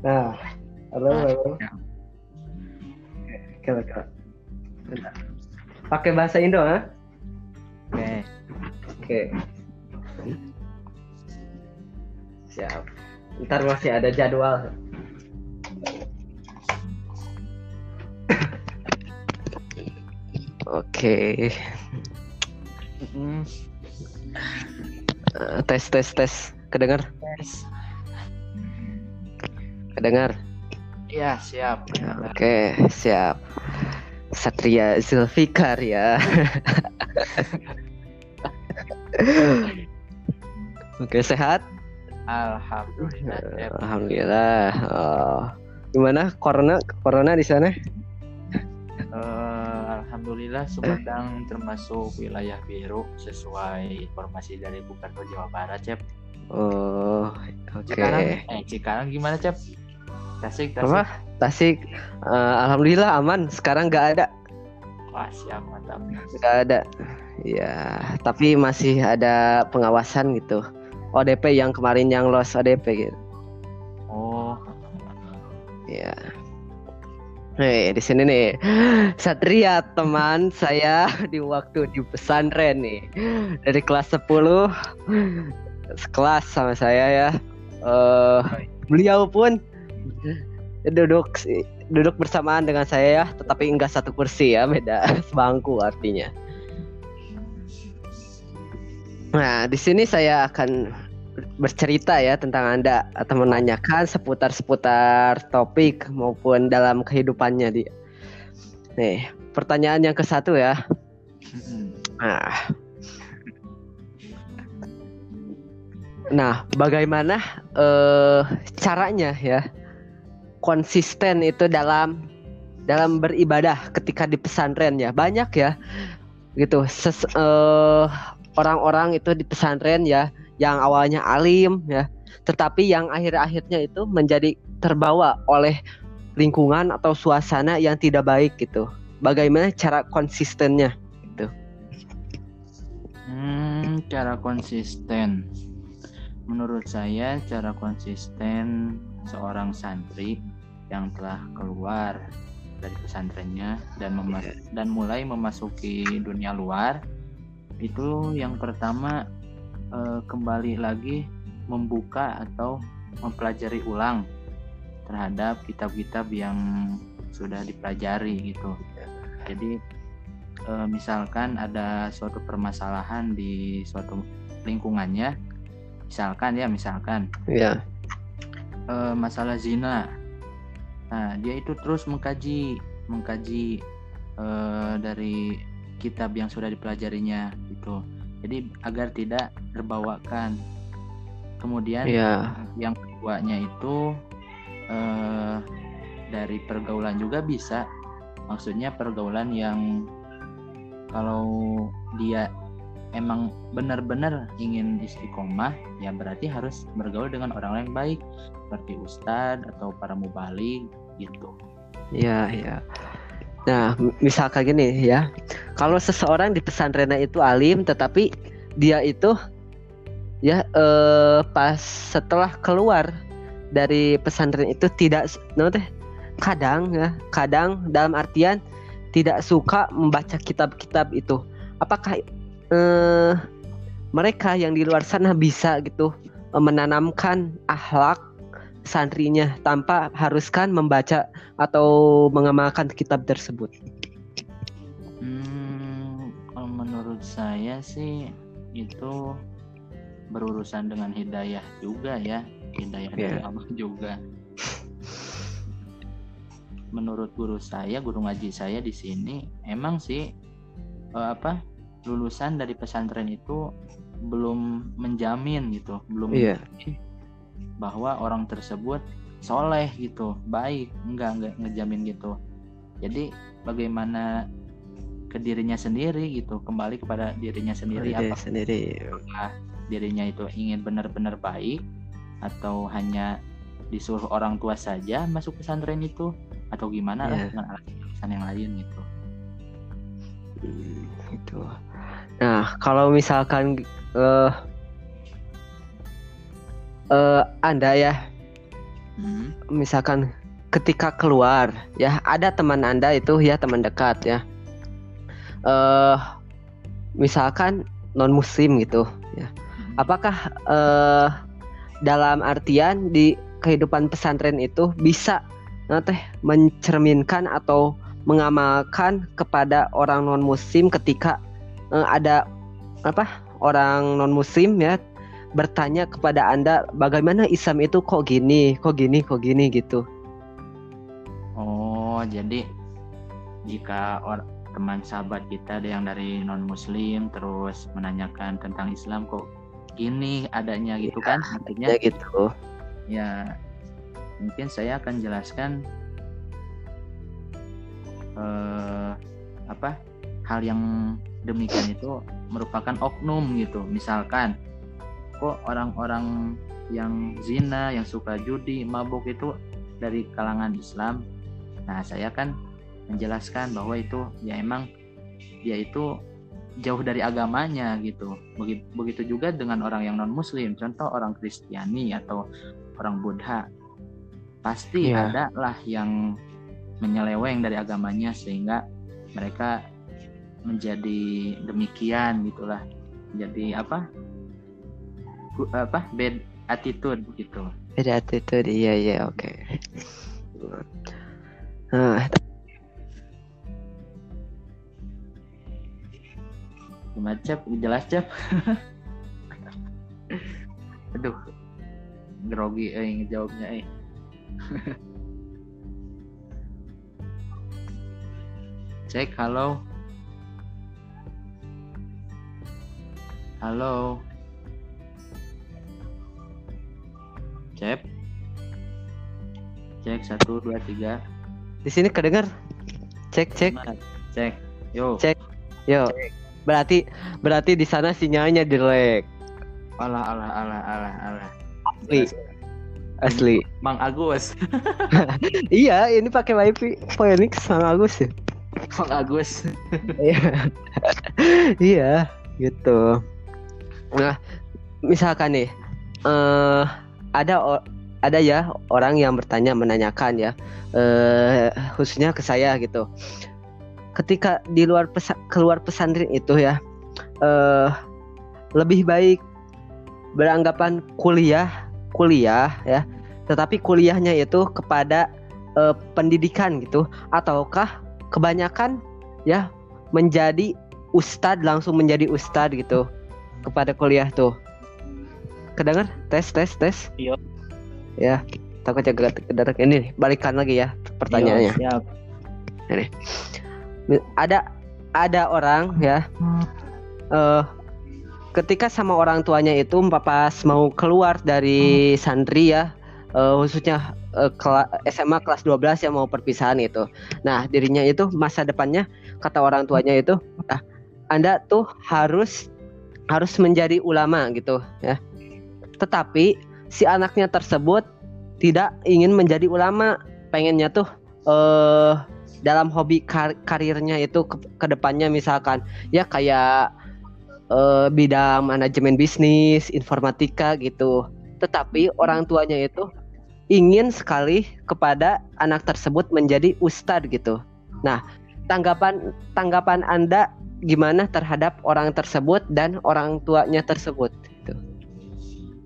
Nah, halo, Ah, halo. ya. Oke, oke. Bentar. Pakai bahasa Indo, ha? Oke. Oke. Siap. Ntar masih ada jadwal. Oke. Mm, Eh, tes tes tes. Kedengar? yes. Kedengar? Iya, siap. Oke, siap. Satria Zulfikar ya. Oke, sehat? Alhamdulillah. Alhamdulillah. Oh. Gimana corona corona di sana? Eh, Alhamdulillah Sumedang termasuk wilayah biru sesuai informasi dari Gubernur Jawa Barat, Cep. Oh, oke. Cikarang, eh Cikarang gimana, Cep? Tasik, Tasik. Apa? Tasik. Eh, Alhamdulillah aman. Sekarang nggak ada, Wah, siap, mantap. nggak ada. Ya, tapi masih ada pengawasan gitu. ODP yang kemarin yang lost ODP gitu. Oh, Ya. Nih, di sini nih. Satria teman saya di waktu di pesantren nih. Dari kelas 10 sekelas sama saya ya. Eh beliau pun duduk duduk bersamaan dengan saya ya, tetapi enggak satu kursi ya, beda sebangku artinya. Nah, di sini saya akan bercerita ya tentang Anda atau menanyakan seputar-seputar topik maupun dalam kehidupannya di. Nih, pertanyaan yang ke satu ya. Nah. Nah, bagaimana eh caranya ya konsisten itu dalam dalam beribadah ketika di pesantren ya. Banyak ya gitu. Eh, orang-orang itu di pesantren ya yang awalnya alim ya tetapi yang akhir-akhirnya itu menjadi terbawa oleh lingkungan atau suasana yang tidak baik gitu. Bagaimana cara konsistennya Hmm, cara konsisten. Menurut saya cara konsisten seorang santri yang telah keluar dari pesantrennya dan memas- dan mulai memasuki dunia luar itu yang pertama eh, kembali lagi membuka atau mempelajari ulang terhadap kitab-kitab yang sudah dipelajari gitu. Jadi eh, misalkan ada suatu permasalahan di suatu lingkungannya, misalkan ya misalkan. Ya eh, masalah zina. Nah, dia itu terus mengkaji, mengkaji eh, dari kitab yang sudah dipelajarinya gitu. Jadi agar tidak terbawakan. Kemudian ya yang keduanya itu eh, dari pergaulan juga bisa. Maksudnya pergaulan yang kalau dia emang benar-benar ingin istiqomah, ya berarti harus bergaul dengan orang-orang yang baik seperti ustadz atau para mubalik gitu. Ya, ya. Nah, misalkan gini ya. Kalau seseorang di pesantren itu alim tetapi dia itu ya eh, pas setelah keluar dari pesantren itu tidak teh kadang ya, kadang dalam artian tidak suka membaca kitab-kitab itu. Apakah eh mereka yang di luar sana bisa gitu eh, menanamkan akhlak santrinya tanpa haruskan membaca atau mengamalkan kitab tersebut. Hmm, kalau menurut saya sih itu berurusan dengan hidayah juga ya, hidayah dari Iya. Allah juga. Menurut guru saya, guru ngaji saya di sini, emang sih eh, apa lulusan dari pesantren itu belum menjamin gitu, belum Iya. menjamin bahwa orang tersebut soleh gitu, baik, enggak enggak ngejamin gitu. Jadi bagaimana ke dirinya sendiri gitu, kembali kepada dirinya sendiri apa sendiri. dirinya itu ingin benar-benar baik atau hanya disuruh orang tua saja masuk pesantren itu atau gimana lah Iya. dengan alasan yang lain gitu. Hmm, Gitu. Nah, kalau misalkan eh eh, Anda ya hmm. misalkan ketika keluar ya ada teman anda itu ya teman dekat ya uh, misalkan non muslim gitu ya hmm. apakah uh, dalam artian di kehidupan pesantren itu bisa nanti mencerminkan atau mengamalkan kepada orang non muslim ketika uh, ada apa orang non muslim ya bertanya kepada anda bagaimana Islam itu kok gini kok gini kok gini? gitu. Oh jadi jika or teman sahabat kita ada yang dari non muslim terus menanyakan tentang Islam kok gini adanya? gitu ya, kan artinya ya gitu. Ya mungkin saya akan jelaskan eh, apa hal yang demikian itu merupakan oknum gitu misalkan kok orang-orang yang zina, yang suka judi, mabuk itu dari kalangan Islam. Nah, saya kan menjelaskan bahwa itu ya emang dia itu jauh dari agamanya gitu. Begitu juga dengan orang yang non muslim, contoh orang Kristiani atau orang Buddha. Pasti yeah. ada lah yang menyeleweng dari agamanya sehingga mereka menjadi demikian gitulah. Jadi apa? Apa bad attitude gitu. Bad attitude iya iya oke. Okay. nah gimana cep? Jelas cep? Aduh grogi eh ngejawabnya eh. Cek halo. Halo Cek. Cek satu dua tiga. Di sini kedengar. Cek cek. Cek. Yo. Cek. Yo. Cek. Berarti berarti di sana sinyalnya jelek. Alah alah alah alah alah. Asli. Asli. Mang Agus. iya, ini pakai wifi Phoenix Mang Agus ya. Mang Agus. Iya. iya, gitu. Nah, misalkan nih eh uh, ada ada ya orang yang bertanya menanyakan ya eh, khususnya ke saya gitu. Ketika di luar pesa keluar pesantren itu ya eh, lebih baik beranggapan kuliah kuliah ya tetapi kuliahnya itu kepada eh, pendidikan gitu. Ataukah kebanyakan ya menjadi ustadz langsung menjadi ustadz gitu kepada kuliah tuh kedengar tes tes tes iya ya takut jaga kedadak ini balikan lagi ya pertanyaannya iya, siap. ini ada ada orang ya uh, ketika sama orang tuanya itu pas mau keluar dari santri ya uh, khususnya uh, kela SMA kelas 12 yang mau perpisahan itu. Nah, dirinya itu masa depannya kata orang tuanya itu, ah, Anda tuh harus harus menjadi ulama gitu ya. Tetapi si anaknya tersebut tidak ingin menjadi ulama, pengennya tuh eh dalam hobi kar karirnya itu ke ke depannya misalkan ya kayak eh, bidang manajemen bisnis, informatika gitu. Tetapi orang tuanya itu ingin sekali kepada anak tersebut menjadi ustadz gitu. Nah, tanggapan tanggapan Anda gimana terhadap orang tersebut dan orang tuanya tersebut?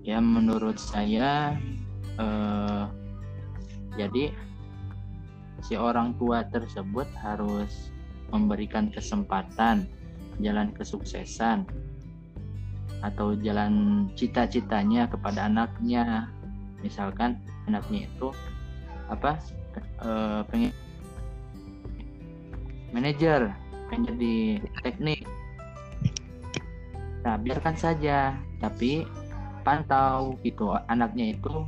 Ya menurut saya eh, jadi si orang tua tersebut harus memberikan kesempatan jalan kesuksesan atau jalan cita-citanya kepada anaknya. Misalkan anaknya itu apa eh, pengen manajer pengen jadi teknik. Nah biarkan saja tapi pantau gitu anaknya itu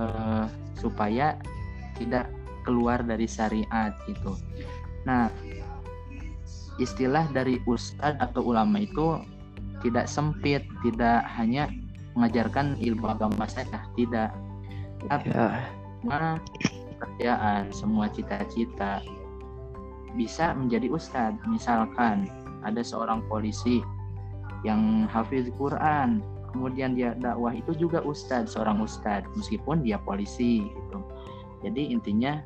uh, supaya tidak keluar dari syariat gitu. Nah, istilah dari ustadz atau ulama itu tidak sempit, tidak hanya mengajarkan ilmu agama saja, tidak. Tapi ya. semua pekerjaan, semua cita-cita bisa menjadi ustadz. Misalkan ada seorang polisi yang hafiz Quran, kemudian dia dakwah itu juga ustadz seorang ustadz meskipun dia polisi gitu. Jadi intinya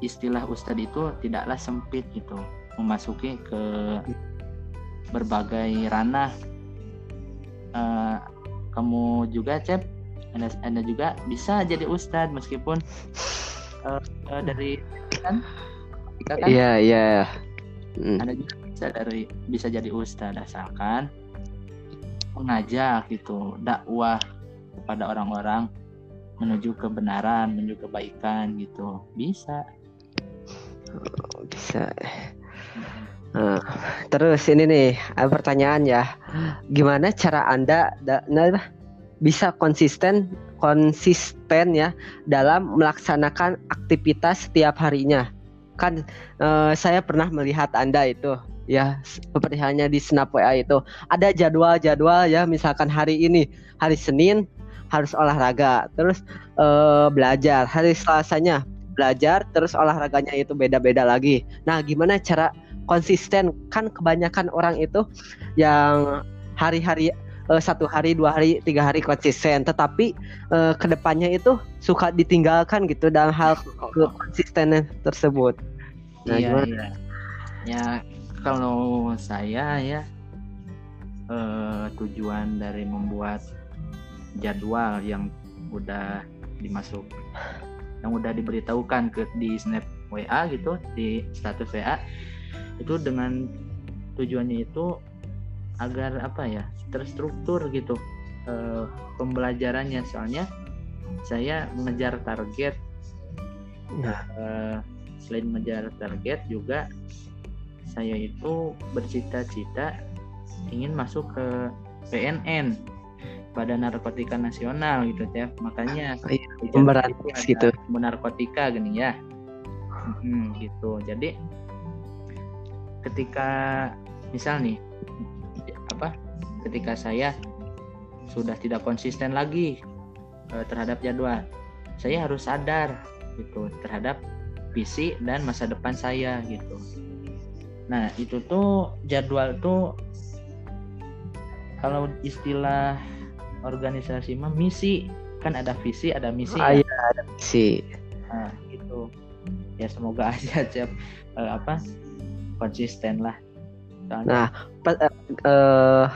istilah ustadz itu tidaklah sempit gitu. Memasuki ke berbagai ranah. Uh, kamu juga cep? Anda, anda juga? Bisa jadi ustadz meskipun uh, uh, dari kan? Kan? Iya iya. Hmm. anda juga bisa dari bisa jadi ustadz asalkan mengajak gitu dakwah kepada orang-orang menuju kebenaran menuju kebaikan gitu. Bisa. Oh, bisa. Nah, terus ini nih pertanyaan ya, gimana cara anda da, nah, bisa konsisten konsisten ya dalam melaksanakan aktivitas setiap harinya? Kan eh, saya pernah melihat anda itu ya seperti halnya di snap WA itu. Ada jadwal-jadwal ya misalkan hari ini hari Senin harus olahraga. Terus uh, belajar. Hari Selasanya belajar terus olahraganya itu beda-beda lagi. Nah gimana cara konsisten? Kan kebanyakan orang itu yang hari-hari uh, satu hari dua hari tiga hari konsisten. Tetapi uh, ke depannya itu suka ditinggalkan gitu dalam hal konsisten tersebut. Nah, iya, gimana? iya. ya kalau saya ya eh, tujuan dari membuat jadwal yang udah dimasuk yang udah diberitahukan ke di snap WA gitu di status WA itu dengan tujuannya itu agar apa ya terstruktur gitu eh, pembelajarannya. Soalnya saya mengejar target. Nah. Eh, selain mengejar target juga saya itu bercita-cita ingin masuk ke PNN Badan Narkotika Nasional gitu ya makanya oh, iya. pemberantas gitu narkotika gini ya. Hmm, gitu. Jadi ketika misal nih apa ketika saya sudah tidak konsisten lagi uh, terhadap jadwal saya harus sadar gitu terhadap visi dan masa depan saya gitu Nah itu tuh jadwal tuh kalau istilah organisasi mah misi. Kan ada visi ada misi ah, ya. iya, ada misi. Nah gitu. Ya semoga aja cep. Uh, apa? Konsisten lah. Soalnya, nah pe uh,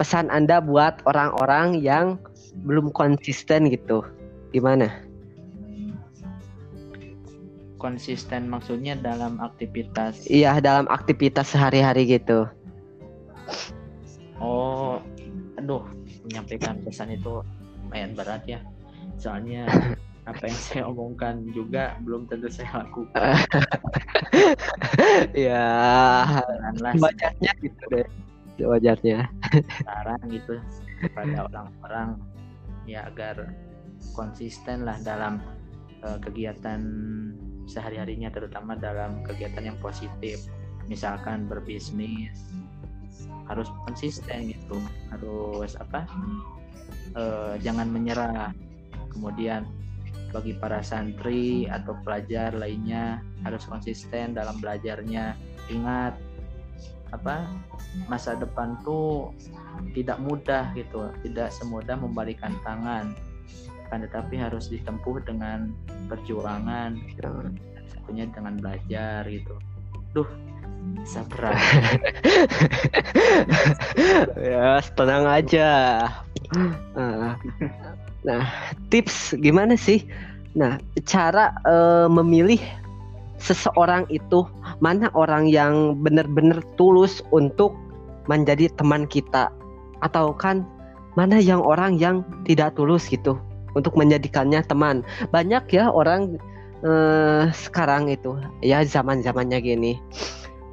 pesan anda buat orang-orang yang belum konsisten gitu. Gimana konsisten maksudnya dalam aktivitas? Iya dalam aktivitas sehari-hari gitu. Oh aduh menyampaikan pesan itu lumayan berat ya. Soalnya apa yang saya omongkan juga belum tentu saya lakukan. Ya wajarnya gitu deh. Wajarnya. Saran gitu kepada orang-orang ya agar konsisten lah dalam uh, kegiatan sehari-harinya terutama dalam kegiatan yang positif. Misalkan berbisnis harus konsisten gitu. Harus apa? E, jangan menyerah. Kemudian bagi para santri atau pelajar lainnya harus konsisten dalam belajarnya. Ingat apa? Masa depan tuh tidak mudah gitu. Tidak semudah membalikan tangan akan tetapi harus ditempuh dengan perjuangan gitu. satunya dengan belajar gitu. Duh sabra ya tenang aja. Nah tips gimana sih? Nah cara uh, memilih seseorang itu mana orang yang benar-benar tulus untuk menjadi teman kita? Atau kan mana yang orang yang tidak tulus gitu untuk menjadikannya teman. Banyak ya orang uh, sekarang itu ya zaman zamannya gini,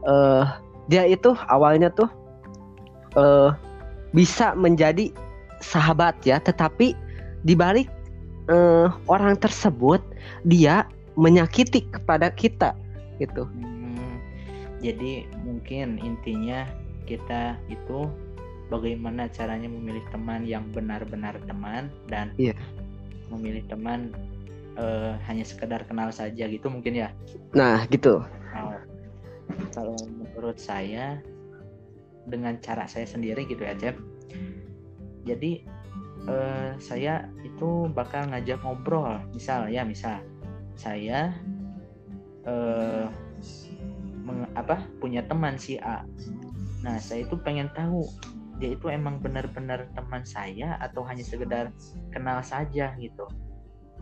uh, dia itu awalnya tuh uh, bisa menjadi sahabat ya, tetapi dibalik uh, orang tersebut dia menyakiti kepada kita gitu. Hmm, jadi mungkin intinya kita itu bagaimana caranya memilih teman yang benar-benar teman dan yeah memilih teman uh, hanya sekedar kenal saja gitu mungkin ya? Nah gitu. Nah, kalau menurut saya dengan cara saya sendiri gitu ya Cep. Jadi eh, saya itu bakal ngajak ngobrol. Misal ya misal saya eh, meng, apa punya teman si A. Nah saya itu pengen tahu dia itu emang benar-benar teman saya atau hanya sekedar kenal saja gitu.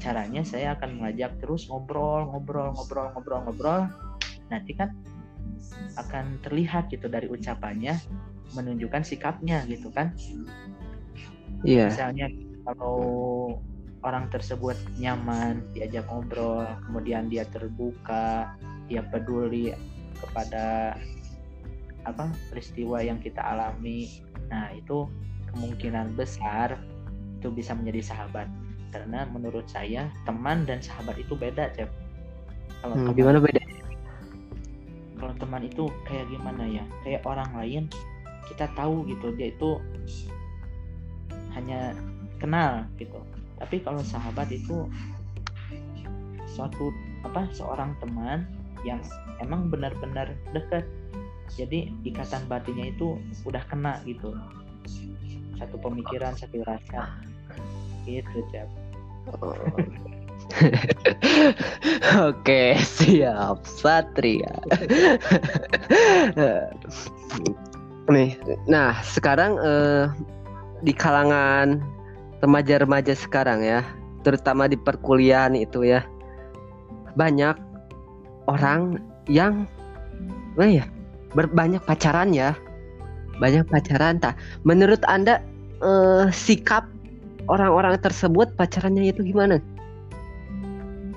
Caranya saya akan mengajak terus ngobrol ngobrol ngobrol ngobrol ngobrol. Nanti kan akan terlihat gitu dari ucapannya menunjukkan sikapnya gitu kan. Iya. misalnya kalau orang tersebut nyaman diajak ngobrol kemudian dia terbuka dia peduli kepada apa peristiwa yang kita alami nah itu kemungkinan besar itu bisa menjadi sahabat. Karena menurut saya teman dan sahabat itu beda cep. Kalau Hmm, teman gimana beda? kalau teman itu kayak gimana ya? Kayak orang lain kita tahu gitu dia itu hanya kenal gitu. Tapi kalau sahabat itu suatu apa seorang teman yang emang benar-benar dekat jadi ikatan batinnya itu udah kena gitu satu pemikiran satu rasa gitu Jab. Oh. Oke, siap Satria. Nih, nah sekarang eh, di kalangan remaja-remaja sekarang ya, terutama di perkuliahan itu ya, banyak orang yang, apa ya, berbanyak pacaran ya, banyak pacaran. Tak, menurut anda eh, sikap orang-orang tersebut pacarannya itu gimana?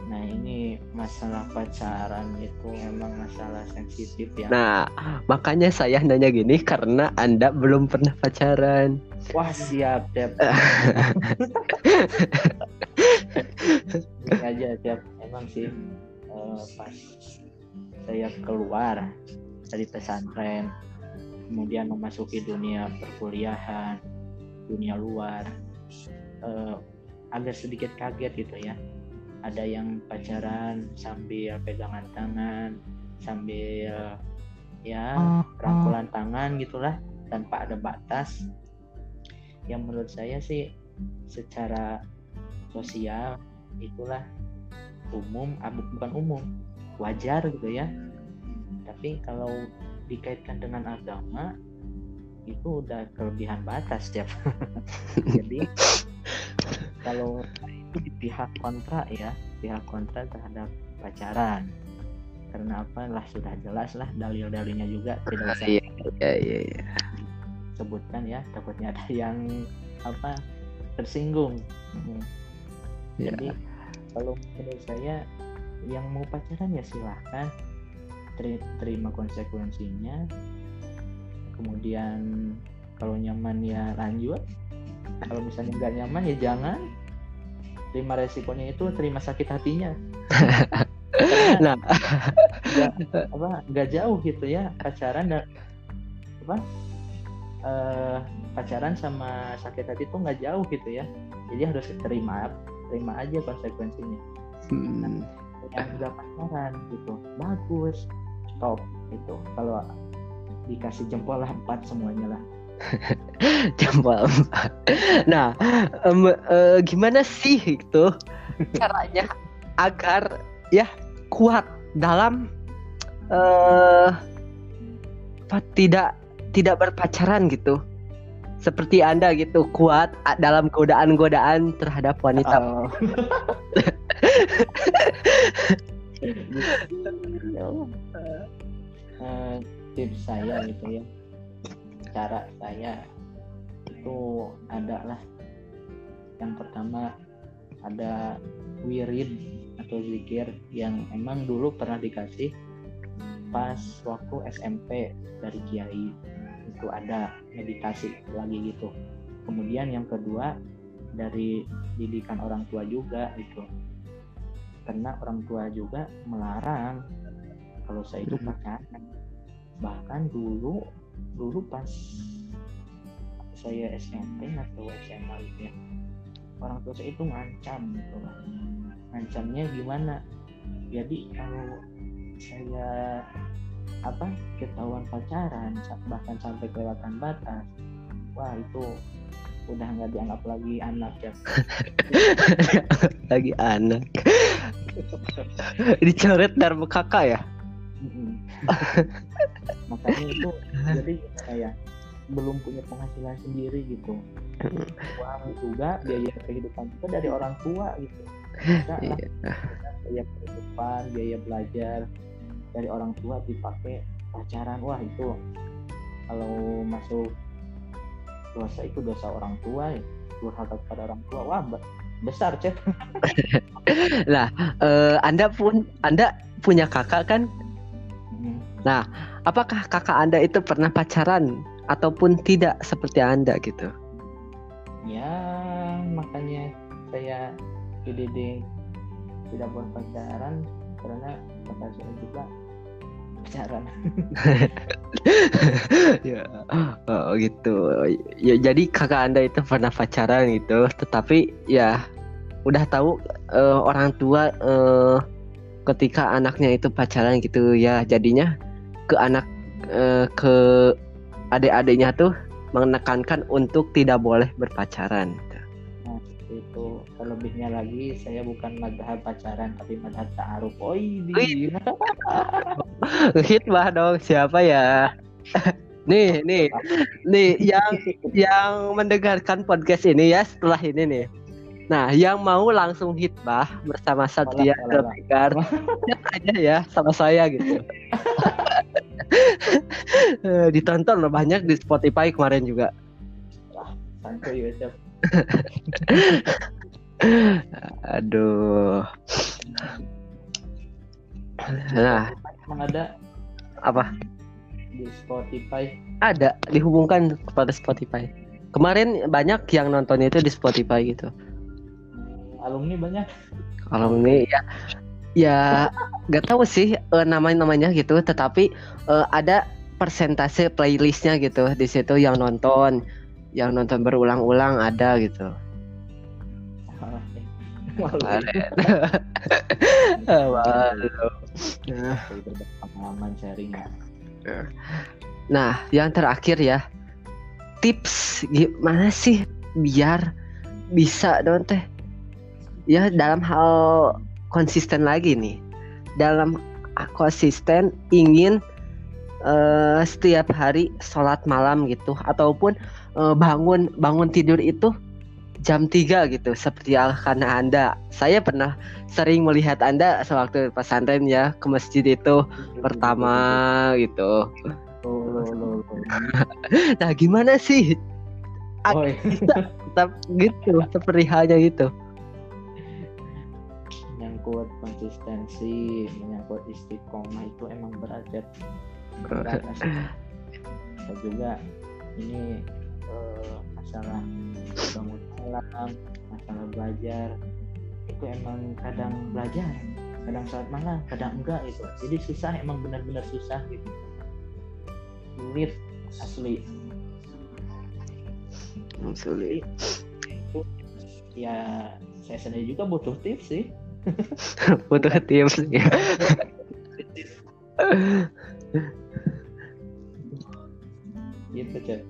nah ini masalah pacaran itu memang masalah sensitif ya Nah, makanya saya nanya gini karena Anda belum pernah pacaran. wah siap. Ini aja tiap emang sih eh, pas saya keluar dari pesantren kemudian memasuki dunia perkuliahan dunia luar eh, agak sedikit kaget gitu ya. Ada yang pacaran sambil pegangan tangan sambil ya rangkulan tangan gitulah tanpa ada batas. Yang menurut saya sih secara sosial itulah umum ah, bu- bukan umum wajar gitu ya tapi kalau dikaitkan dengan agama itu udah kelebihan batas tiap jadi kalau itu di pihak kontra ya pihak kontra terhadap pacaran karena apa lah sudah jelas lah dalil-dalilnya juga tidak usah Iya, iya, iya. iya. sebutkan ya takutnya ada yang apa tersinggung Hmm. Ya. jadi kalau menurut saya yang mau pacaran ya silahkan terima konsekuensinya. Kemudian kalau nyaman ya lanjut. Kalau misalnya nggak nyaman ya jangan. Terima resikonya itu terima sakit hatinya. Nah. nggak apa nggak jauh gitu ya pacaran dan apa eh, pacaran sama sakit hati itu nggak jauh gitu ya. Jadi harus terima terima aja konsekuensinya. Hmm, yang nggak pacaran gitu. Bagus stop itu kalau dikasih jempol lah empat semuanya lah jempol empat. Nah, em, eh, gimana sih itu caranya agar ya kuat dalam eh apa, tidak tidak berpacaran gitu? Seperti Anda gitu kuat dalam godaan-godaan terhadap wanita. Oh. Eh, tips saya gitu ya. Cara saya itu ada lah yang pertama ada wirid atau zikir yang emang dulu pernah dikasih pas waktu SMP dari kiai. Itu ada meditasi lagi gitu. Kemudian yang kedua dari didikan orang tua juga gitu karena orang tua juga melarang kalau saya itu Mhm. pacaran. Bahkan dulu dulu pas saya SMP atau SMA gitu ya orang tua saya itu ngancam gitu lah ngancamnya gimana? Jadi kalau saya apa ketahuan pacaran bahkan sampai kelewatan batas wah itu udah nggak dianggap lagi anak ya. Lagi anak dicoret dari kakak ya? Makanya itu jadi kayak belum punya penghasilan sendiri gitu. Uang juga biaya kehidupan juga dari orang tua gitu. Bisa lah. Iya. biaya kehidupan biaya belajar dari orang tua dipakai pacaran. Wah itu kalau masuk dosa itu dosa orang tua ya. Durhaka kepada orang tua wah be- besar cek Eh, anda pun anda punya kakak kan? Mm. apakah kakak anda itu pernah pacaran ataupun tidak seperti anda gitu? Ya makanya saya dididik tidak pacaran karena kakak saya juga pacaran ya oh, gitu. Ya jadi kakak anda itu pernah pacaran gitu tetapi ya udah tahu eh, orang tua eh, ketika anaknya itu pacaran gitu ya jadinya ke anak eh, ke adik-adiknya tuh menekankan untuk tidak boleh berpacaran seperti itu terlebihnya lagi saya bukan madhab pacaran tapi madhab ta'aruf oh ini Hitbah dong siapa ya nih nih nih yang yang mendengarkan podcast ini ya setelah ini nih. Nah, yang mau langsung hitbah bersama Satria Zulfikar, chat aja ya sama saya gitu. Eh, Ditonton loh banyak di Spotify kemarin juga. santuy ya Cep. Aduh. Nah, emang ada apa? di Spotify Ada dihubungkan kepada Spotify. Kemarin banyak yang nontonnya itu di Spotify gitu. Alumni banyak Kalau ini ya ya nggak tahu sih eh, namanya namanya gitu, tetapi eh, ada persentase playlistnya gitu di situ yang nonton, yang nonton berulang-ulang ada gitu. Malu. Nah, pengalaman sharing ya. Nah, yang terakhir ya, tips gimana sih biar bisa dong teh ya dalam hal konsisten lagi nih dalam konsisten ingin eh, setiap hari sholat malam gitu ataupun eh, bangun bangun tidur itu jam 3 gitu seperti karena anda. Saya pernah sering melihat anda sewaktu pesantren ya ke masjid itu pertama gitu. Nah gimana sih? Oh, tetap gitu seperti halnya gitu. Menyangkut konsistensi menyangkut istiqomah itu emang berat ya. Berat. Dan juga ini eh, masalah bangun malam masalah belajar. Itu emang kadang belajar kadang saat malam kadang enggak itu jadi susah emang benar-benar susah gitu. Sulit asli. Sulit. Ya saya sendiri juga butuh tips sih. Butuh tips ya. gitu cek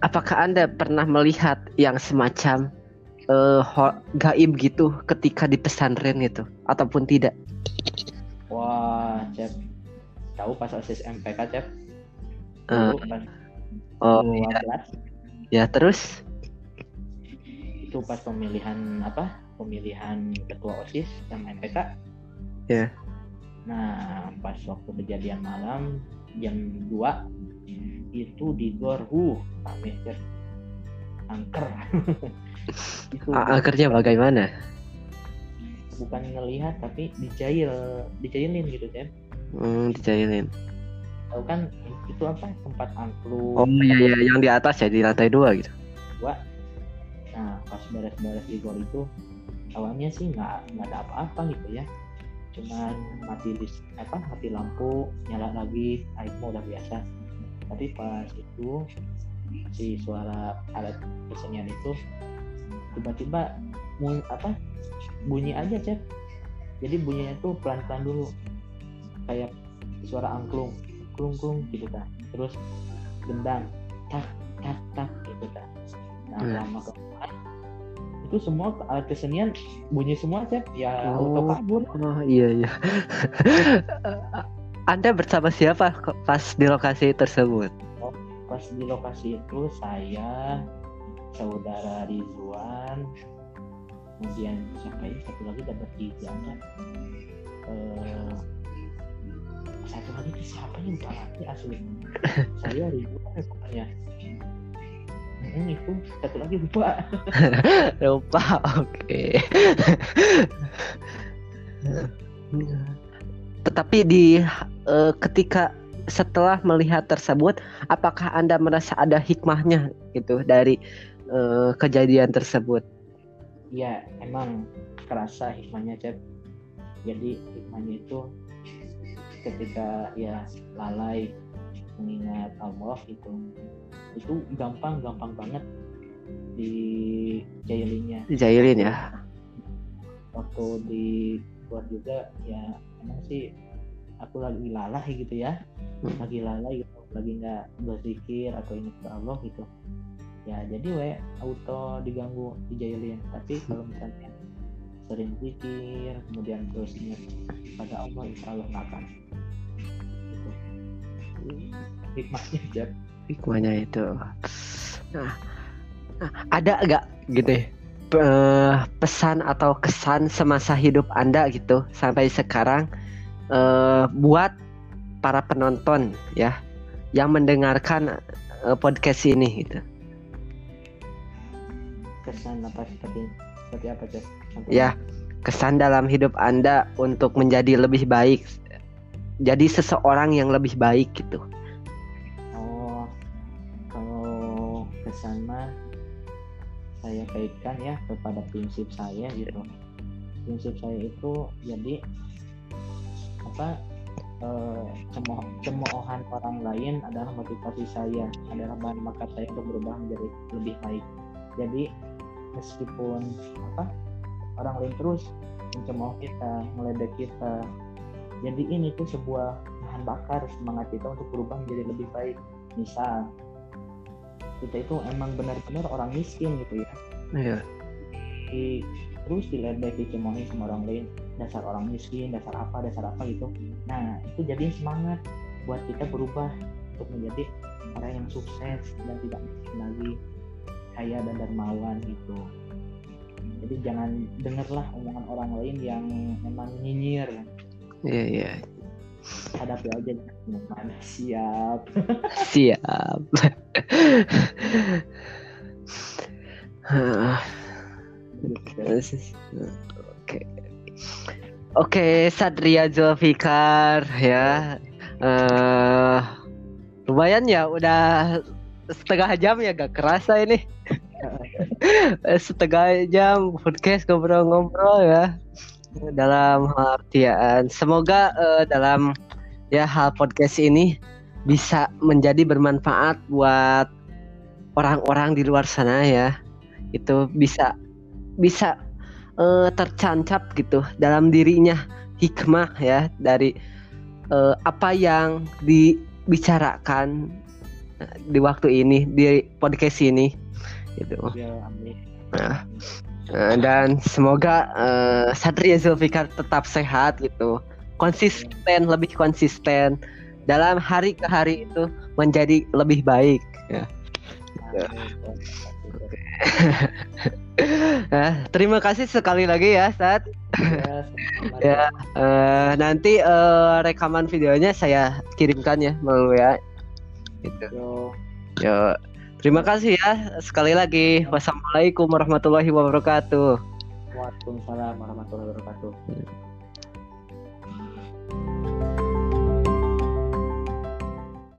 apakah anda pernah melihat yang semacam ho- gaib gitu ketika di pesantren gitu? Ataupun tidak? Wah cek tahu pas osis MPK dulu pas oh 2012 ya terus? Itu pas pemilihan apa? Pemilihan ketua osis yang MPK Ya. nah pas waktu kejadian malam jam 2 itu di gor rame Cep. angker. Itu A- akhirnya bagaimana? Bukan ngelihat tapi dijail. Dijailin gitu Cep. hmm, dijailin. Tahu kan itu apa? Tempat angklung oh iya iya. Yang di atas ya di lantai dua gitu. Dua. Nah pas beres-beres di gor itu awalnya sih nggak nggak ada apa-apa gitu ya. Cuman mati apa mati lampu nyala lagi mah udah biasa tapi pas itu si suara alat kesenian itu tiba-tiba apa bunyi aja cek jadi bunyinya tuh pelan-pelan dulu kayak suara angklung klung klung gitu kan terus gendang tak tak tak gitu kan nah Hmm. lama kelamaan itu semua alat kesenian bunyi semua Cep ya Oh. auto kabur Oh iya iya. Anda bersama siapa pas di lokasi tersebut? pas di lokasi itu saya saudara Rizwan kemudian siapa ini satu lagi ada bertiga ya. Eh, satu lagi itu siapa nih lupa lagi asli saya Rizwan pokoknya Hmm, itu satu lagi lupa Lupa, oke. Tetapi di eh, ketika setelah melihat tersebut, apakah Anda merasa ada hikmahnya gitu dari eh, kejadian tersebut? ya emang kerasa hikmahnya Cep jadi hikmahnya itu ketika ya lalai mengingat Allah itu itu gampang gampang banget di jailinnya Jailin ya. waktu di luar juga ya emang sih aku lagi lalai gitu ya Hmm. lagi lalai gitu lagi nggak berzikir atau ingat ke Allah gitu ya jadi we auto diganggu dijailin tapi kalau misalnya sering zikir kemudian terus ingat pada Allah insya Allah nggak akan gitu. hikmahnya itu. Nah, nah, ada nggak gitu pe- pesan atau kesan semasa hidup Anda gitu sampai sekarang eh, buat para penonton ya yang mendengarkan eh, podcast ini gitu. kesan apa seperti seperti apa? Contohnya. Ya, kesan dalam hidup Anda untuk menjadi lebih baik. Jadi seseorang yang lebih baik gitu. Kaitkan ya kepada prinsip saya gitu. Prinsip saya itu jadi apa eh, cemooh cemoohan orang lain adalah motivasi saya, adalah bahan bakar saya untuk berubah menjadi lebih baik. Jadi meskipun apa orang lain terus mencemooh kita, meledek kita, jadi ini tuh sebuah bahan bakar semangat kita untuk berubah menjadi lebih baik misal kita itu emang benar-benar orang miskin gitu ya Iya. di, terus diledek dicemoohin sama orang lain. Dasar orang miskin dasar apa dasar apa gitu. Nah itu jadi semangat buat kita berubah untuk menjadi orang yang sukses dan tidak miskin lagi. Kaya dan dermawan gitu. Jadi jangan dengarlah omongan orang lain yang memang nyinyir. Iya, iya. hadapi aja dengan siap. Siap. Hah, gitu. Oke. Oke, Satria Zulfikar ya. eh lumayan ya udah setengah jam ya gak kerasa ini. Setengah jam podcast ngobrol-ngobrol ya dalam artian semoga eh, dalam ya hal podcast ini bisa menjadi bermanfaat buat orang-orang di luar sana ya itu bisa bisa eh, tercancap gitu dalam dirinya. Hikmah ya dari eh, apa yang dibicarakan eh, di waktu ini di podcast ini. Gitu. Ya amin. Nah, dan semoga eh, Satria Zulfikar tetap sehat gitu. Konsisten lebih konsisten dalam hari ke hari itu menjadi lebih baik ya nah, terima kasih sekali lagi ya, Sat. Iya, ya, ya uh, nanti uh, rekaman videonya saya kirimkan ya melalui ya. Gitu. Yo. Yo. Terima kasih ya sekali lagi. Wassalamualaikum warahmatullahi wabarakatuh. Waalaikumsalam warahmatullahi wabarakatuh.